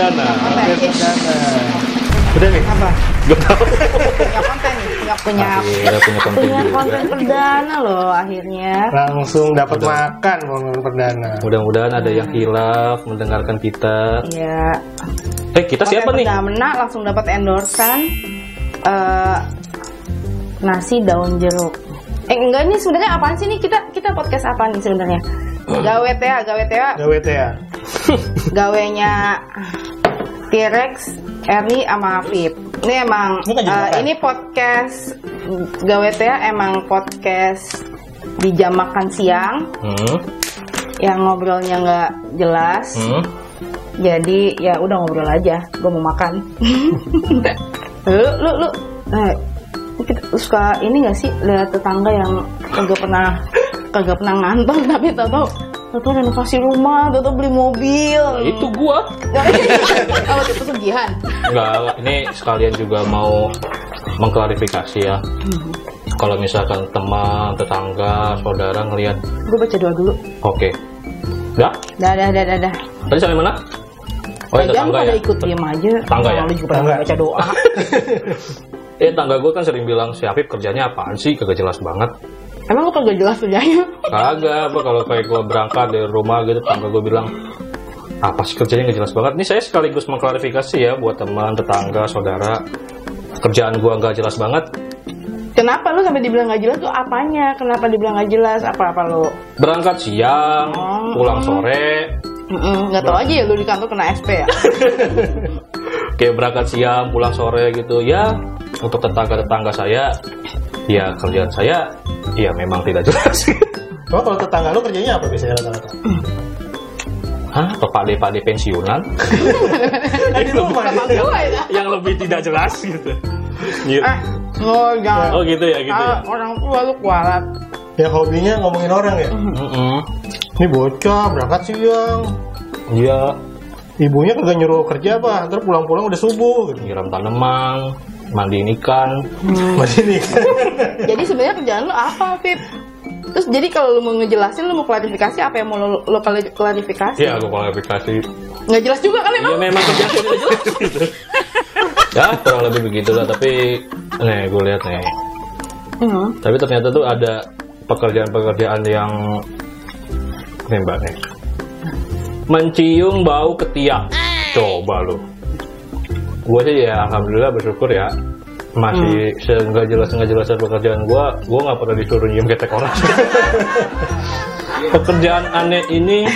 perdana. Podcast perdana. Udah nih. Apa? Gak tahu. Punya konten nih, punya punya punya konten punya konten perdana loh akhirnya. Langsung dapat makan momen perdana. Mudah-mudahan ada yang hilaf mendengarkan kita. Iya. Eh, kita siapa nih? Perdana langsung dapat endorsean eh, nasi daun jeruk. Eh enggak ini sebenarnya apaan sih nih kita kita podcast apa nih sebenarnya? Gawe teh, gawe teh, Gawe teh ya. gawenya T-Rex, Ernie sama Afif. Ini emang Ini kan makan. ini podcast gawe teh emang podcast di jam makan siang Hmm. yang ngobrolnya nggak jelas. Hmm. Jadi ya udah ngobrol aja, gue mau makan. lu lu lu, eh, kita suka ini gak sih lihat tetangga yang kagak pernah kagak pernah ngantong tapi tau tau tau renovasi rumah, tau beli mobil. Nah, itu gua. Kalau itu pesugihan. Enggak, ini sekalian juga mau mengklarifikasi ya. Kalau misalkan teman, tetangga, saudara ngelihat, Gue baca doa dulu. oke. Dah? Dah dah dah dah dah. Tadi sampai mana? Oh, ya, tetangga pada ya. ikut diem aja. Tetangga ya? Lu juga pada Tetangga. baca doa. Eh, tangga gue kan sering bilang, si Afif kerjanya apaan sih? Kagak jelas banget. Emang lu kagak jelas kerjanya? Kagak, apa kalau kayak gue berangkat dari rumah gitu, tangga gue bilang, apa sih kerjanya nggak jelas banget. Ini saya sekaligus mengklarifikasi ya buat teman, tetangga, saudara. Kerjaan gue nggak jelas banget. Kenapa lu sampai dibilang gak jelas tuh apanya? Kenapa dibilang gak jelas? Apa-apa lu? Berangkat siang, Oh. pulang sore, Nggak tau aja ya lu di kantor kena SP ya? kayak berangkat siang, pulang sore gitu. Ya, untuk tetangga-tetangga saya, ya kerjaan saya, ya memang tidak jelas. Oh, kalau tetangga lu kerjanya apa biasanya rata-rata? Hah? Pepade-pade pensiunan? Gitu. ya? yang lebih tidak jelas gitu. Iya. Eh, oh jangan. Oh gitu ya, gitu ya. Orang tua lu kualat. Ya hobinya ngomongin orang ya. Mm-mm. Ini bocah berangkat siang. Iya, Ibunya kagak nyuruh kerja apa, ntar pulang-pulang udah subuh gitu. nyiram tanaman, mandiin ikan. Masih nih. Jadi sebenarnya kerjaan lu apa, Pip? Terus jadi kalau lu mau ngejelasin, lu mau klarifikasi apa yang mau kali- klarifikasi? Iya, aku klarifikasi. Nggak jelas juga kan Ya emang? memang kerjaan tidak jelas gitu. Ya, kurang lebih begitu lah. Tapi, nih, gue lihat nih. Hmm. Tapi ternyata tuh ada pekerjaan-pekerjaan yang nih mbak nih. Mencium bau ketiak. Coba lu. Gue sih ya alhamdulillah bersyukur ya. Masih seenggak jelas enggak jelasnya pekerjaan gue gue nggak pernah disuruh nyium ketek orang. Pekerjaan aneh ini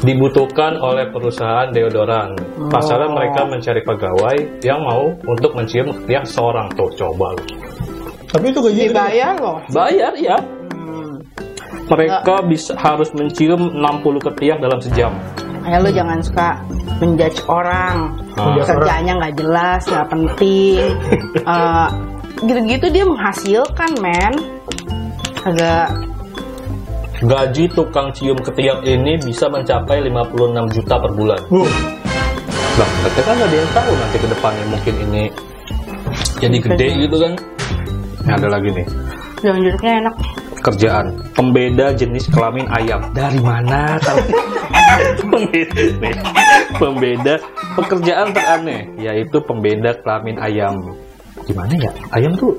dibutuhkan oleh perusahaan deodoran. Pasalnya mereka mencari pegawai yang mau untuk mencium ketiak seorang tuh coba. Tapi itu gaji Dibayar loh. bayar ya Hmm. mereka bisa harus mencium 60 ketiak dalam sejam Ya lu jangan suka menjudge orang. Ah. Kerjaannya nggak jelas, nggak penting. Eh, gitu-gitu dia menghasilkan, men. Agak gaji tukang cium ketiak ini bisa mencapai 56 juta per bulan Uh, Lah, mereka kan ada yang tahu nanti ke depannya mungkin ini jadi gede gitu kan. Ini ada lagi nih, daun jeruknya enak. Kerjaan pembeda jenis kelamin ayam. Dari mana tahu? pembeda, pekerjaan teraneh yaitu pembeda kelamin ayam. Gimana ya? Ayam tuh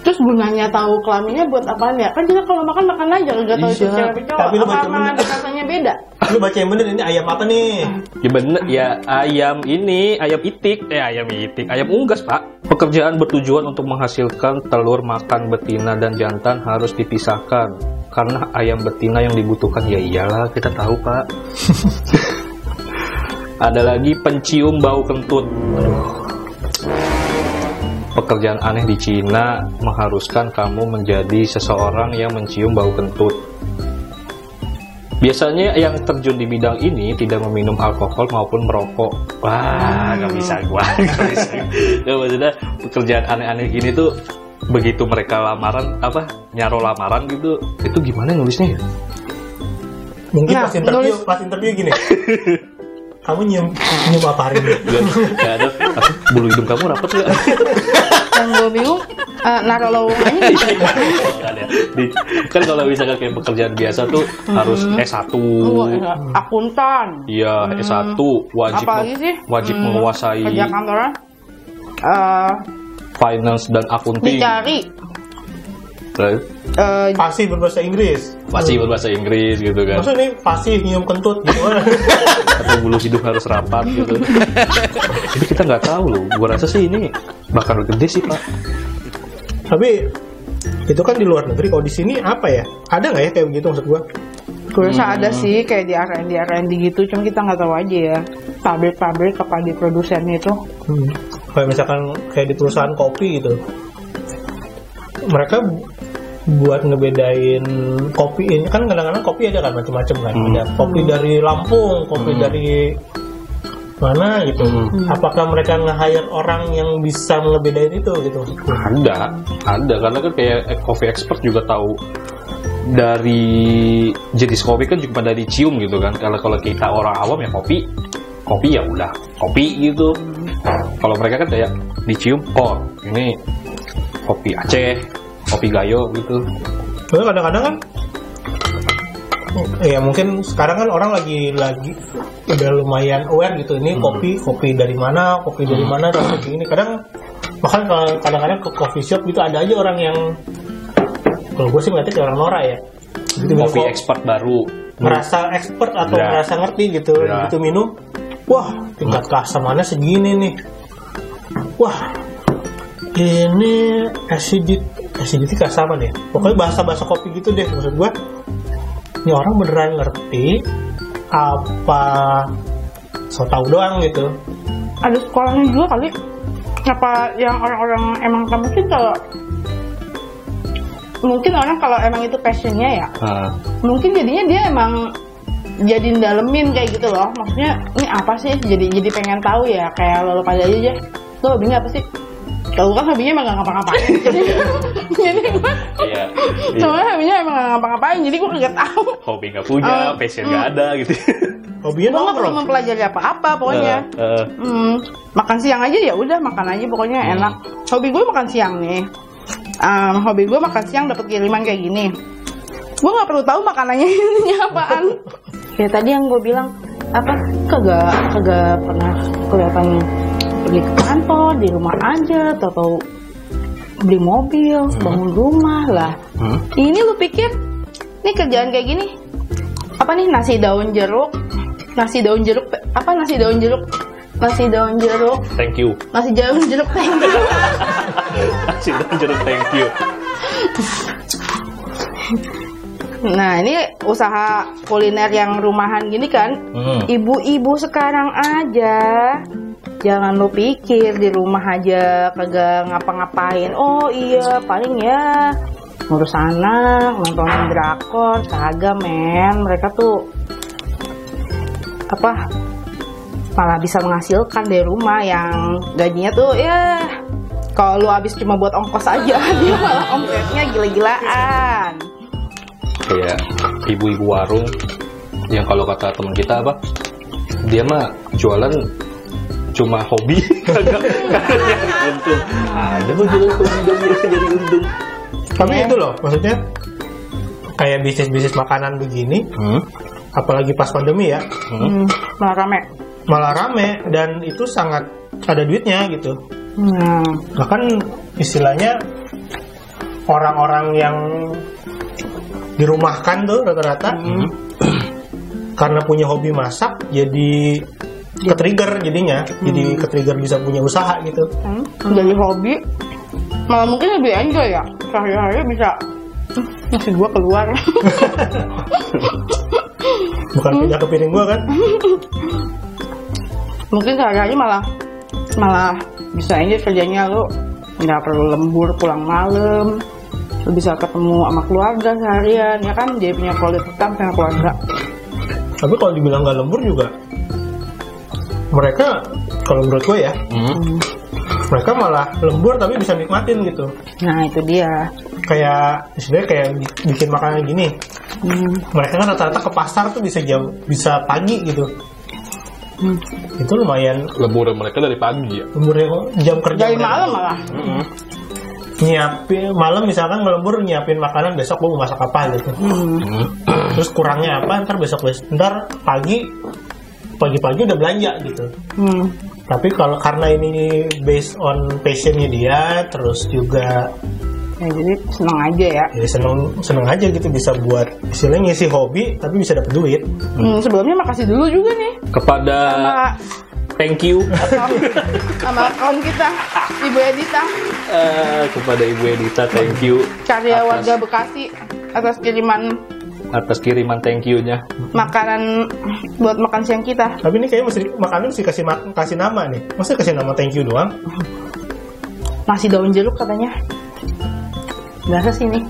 Terus gunanya tahu kelaminnya buat apaan ya? Kan kita kalau makan makan aja, nggak tahu itu cewek atau cowok. Tapi lu Apa bener. ada rasanya beda? Lu baca yang bener ini ayam apa nih? Ya bener ya ayam ini ayam itik. Eh ayam itik ayam unggas pak. Pekerjaan bertujuan untuk menghasilkan telur makan betina dan jantan harus dipisahkan. Karena ayam betina yang dibutuhkan ya iyalah kita tahu pak. Ada lagi pencium bau kentut. Pekerjaan aneh di Cina mengharuskan kamu menjadi seseorang yang mencium bau kentut Biasanya yang terjun di bidang ini tidak meminum alkohol maupun merokok. Wah, nggak bisa gua, nggak bisa. Ya, maksudnya pekerjaan aneh-aneh gini tuh begitu mereka lamaran apa nyaro lamaran gitu, itu gimana nulisnya ya? Mungkin Nah, pas interview, nulis- pas interview gini. Kamu nyium nyium apa hari ini? Gak, gak ada. Bulu hidung kamu rapet nggak? Yang gue bingung, Eh, naruh lowongannya di Kan ya. Di- kan kalau misalkan kayak pekerjaan biasa tuh harus S1 Oh, iya. akuntan. Iya, S1 wajib Apalagi sih? wajib Hmm, menguasai Kerja kantoran. Eh, finance dan akunting. dicari Terus, eh, Pasti berbahasa Inggris. Pasti berbahasa Inggris gitu kan. Maksudnya nih pasti nyium kentut gitu. Atau bulu hidung harus rapat gitu. Jadi kita nggak tahu loh. Gua rasa sih ini bakal gede sih pak. Tapi itu kan di luar negeri. Kalau di sini apa ya? Ada nggak ya kayak begitu maksud gua? gue rasa ada sih kayak di R&D R&D gitu, cuma kita nggak tahu aja ya. Pabrik-pabrik apa di produsennya itu. Hmm. Kayak misalkan kayak di perusahaan kopi gitu. Mereka buat ngebedain kopi ini kan kadang-kadang kopi ada kan macam-macam kan. Hmm. Ada kopi dari Lampung, kopi Hmm. dari mana gitu. Hmm. Apakah mereka nge-hire orang yang bisa ngebedain itu gitu? Ada, ada karena kan kayak coffee expert juga tahu dari jenis kopi kan cuma dari cium gitu kan. Kalau kalau kita orang awam ya kopi, kopi ya udah kopi gitu. Kalau mereka kan kayak dicium, oh ini kopi Aceh, kopi Gayo gitu. Soalnya kadang-kadang kan ya mungkin sekarang kan orang lagi lagi udah lumayan aware gitu ini Hmm. kopi kopi dari mana kopi dari Hmm. mana kayak gini kadang bahkan kadang-kadang ke coffee shop gitu ada aja orang yang kalau gue sih ngeliatnya kayak orang Nora ya gitu Kopi expert baru. merasa expert atau Ya. merasa ngerti gitu Ya. gitu minum wah tingkat keasamannya segini nih wah ini acidity acidity keasaman ya pokoknya bahasa bahasa kopi gitu deh maksud gua. Ini orang beneran ngerti apa so tau doang gitu. Ada sekolahnya juga kali. Apa yang orang-orang emang kan mungkin kalau mungkin orang kalau emang itu passionnya ya Nah, mungkin jadinya dia emang jadi dalemin kayak gitu loh. Maksudnya ini apa sih? Jadi jadi pengen tahu ya kayak lo, lo pada aja aja lo hobinya apa sih kalau kan hobinya emang gak ngapa-ngapain jadi gue iya. iya. sebenarnya hobinya emang gak ngapa-ngapain jadi gue kagak tahu Hobi nggak punya, Oh. passion nggak ada gitu. hobinya gue nggak perlu mempelajari apa-apa pokoknya Eh, eh, Hmm, makan siang aja ya udah makan aja pokoknya Hmm. enak. Hobi gue makan siang nih. Um, hobi gue makan siang dapat kiriman kayak gini. Gue nggak perlu tahu makanannya ininya apaan. ya tadi yang gue bilang apa kagak kagak pernah kelihatan pergi ke kantor di rumah aja atau tahu beli mobil bangun rumah lah. Hmm? ini lu pikir ini kerjaan kayak gini? Apa nih nasi daun jeruk? Nasi daun jeruk apa nasi daun jeruk? Nasi daun jeruk. Thank you. nasi daun jeruk thank you. Kasih dan jeruk thank you. nah ini usaha kuliner yang rumahan gini kan? Hmm. ibu-ibu sekarang aja jangan lu pikir di rumah aja kagak ngapa-ngapain. Oh iya paling ya ngurus anak nontonin drakor kagak men. Mereka tuh apa malah bisa menghasilkan dari rumah yang gajinya tuh ya kalau lu habis cuma buat ongkos aja dia malah omsetnya gila-gilaan. Kayak ibu-ibu warung yang kalau kata teman kita apa dia mah jualan cuma hobi. Kagak. Untung. Ada hobi dan dia jadi untung. Tapi itu loh maksudnya kayak bisnis bisnis makanan begini hmm? apalagi pas pandemi ya Hmm? hmm, malah rame. malah rame dan itu sangat ada duitnya gitu. Nah bahkan istilahnya orang-orang yang dirumahkan tuh rata-rata Hmm? karena punya hobi masak jadi ke trigger jadinya jadi ke trigger bisa punya usaha gitu. Hmm, jadi hobi. Malah mungkin lebih enjoy ya. Sehari-hari bisa. "Hmm, nasi gua keluar. Bukan pindah ke piring gua kan? Mungkin sehari-hari malah malah bisa enjoy kerjanya lu. Nggak perlu lembur pulang malam. Lu bisa ketemu sama keluarga seharian ya kan? Jadi punya quality time sama keluarga. Tapi kalau dibilang nggak lembur juga mereka kalau menurut gue ya Hmm? mereka malah lembur tapi bisa nikmatin gitu nah itu dia kayak istilahnya kayak bi- bikin makanan gini hmm. mereka kan rata-rata ke pasar tuh bisa jam bisa pagi gitu Hmm. itu lumayan lemburan mereka dari pagi ya umurnya jam kerja dari mereka. malam malah Hmm. nyiapin malam misalkan ngelembur nyiapin makanan besok gue mau masak apa gitu Hmm. terus kurangnya apa ntar besok besok ntar pagi pagi-pagi udah belanja gitu. Hmm. tapi kalau karena ini based on passionnya dia terus juga Ya, jadi seneng aja ya. ya seneng seneng aja gitu bisa buat istilahnya ngisi hobi tapi bisa dapet duit. Hmm, sebelumnya makasih dulu juga nih. Kepada sama thank you. account, sama account kita Ibu Edita. Eh, kepada Ibu Edita thank you. Karya Atas- warga Bekasi atas kiriman atas kiriman thank you-nya. makanan buat makan siang kita. tapi ini kayaknya mesti makanan mesti kasih ma- kasih nama nih masa kasih nama thank you doang Nasi daun jeruk katanya. Biasa sih nih.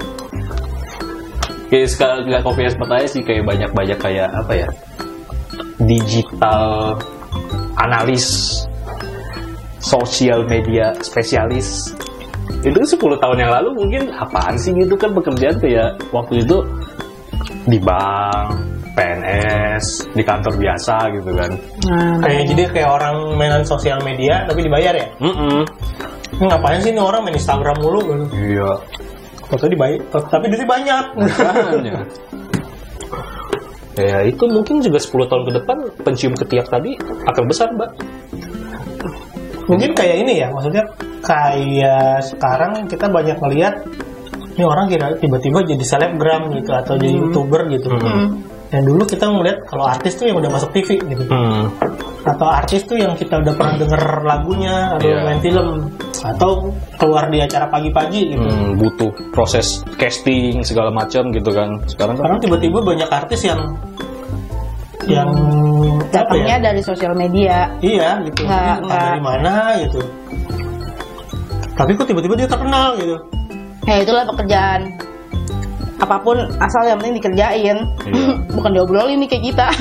Kayak sekarang nggak kopi es petanya sih kayak banyak-banyak kayak apa ya digital analis sosial media spesialis itu 10 tahun yang lalu mungkin apaan sih gitu kan pekerjaan kayak waktu itu di bank PNS di kantor biasa gitu kan. Nah, kayak jadi kayak orang mainan sosial media tapi dibayar ya? Mm-mm. ini ngapain sih ini orang main Instagram mulu gitu. iya. Foto dibayar tapi duitnya banyak. Makanya. Ya itu mungkin juga 10 tahun ke depan pencium ketiak tadi akan besar mbak. Mungkin kayak ini ya maksudnya kayak sekarang kita banyak ngelihat ini orang kira tiba-tiba jadi selebgram gitu atau jadi youtuber gitu Hmm. dan dulu kita ngeliat kalau artis tuh yang udah masuk TV gitu hmm. atau artis tuh yang kita udah pernah denger lagunya atau Iya. main film atau keluar di acara pagi-pagi gitu Hmm, butuh proses casting segala macam gitu kan sekarang kan sekarang tiba-tiba banyak artis yang yang apa datangnya ya? dari sosial media. iya gitu Nggak- nggak- dari mana gitu tapi kok tiba-tiba dia terkenal gitu Ya itulah pekerjaan. Apa pun asal yang penting dikerjain. Iya. Bukan diobrolin nih kayak kita.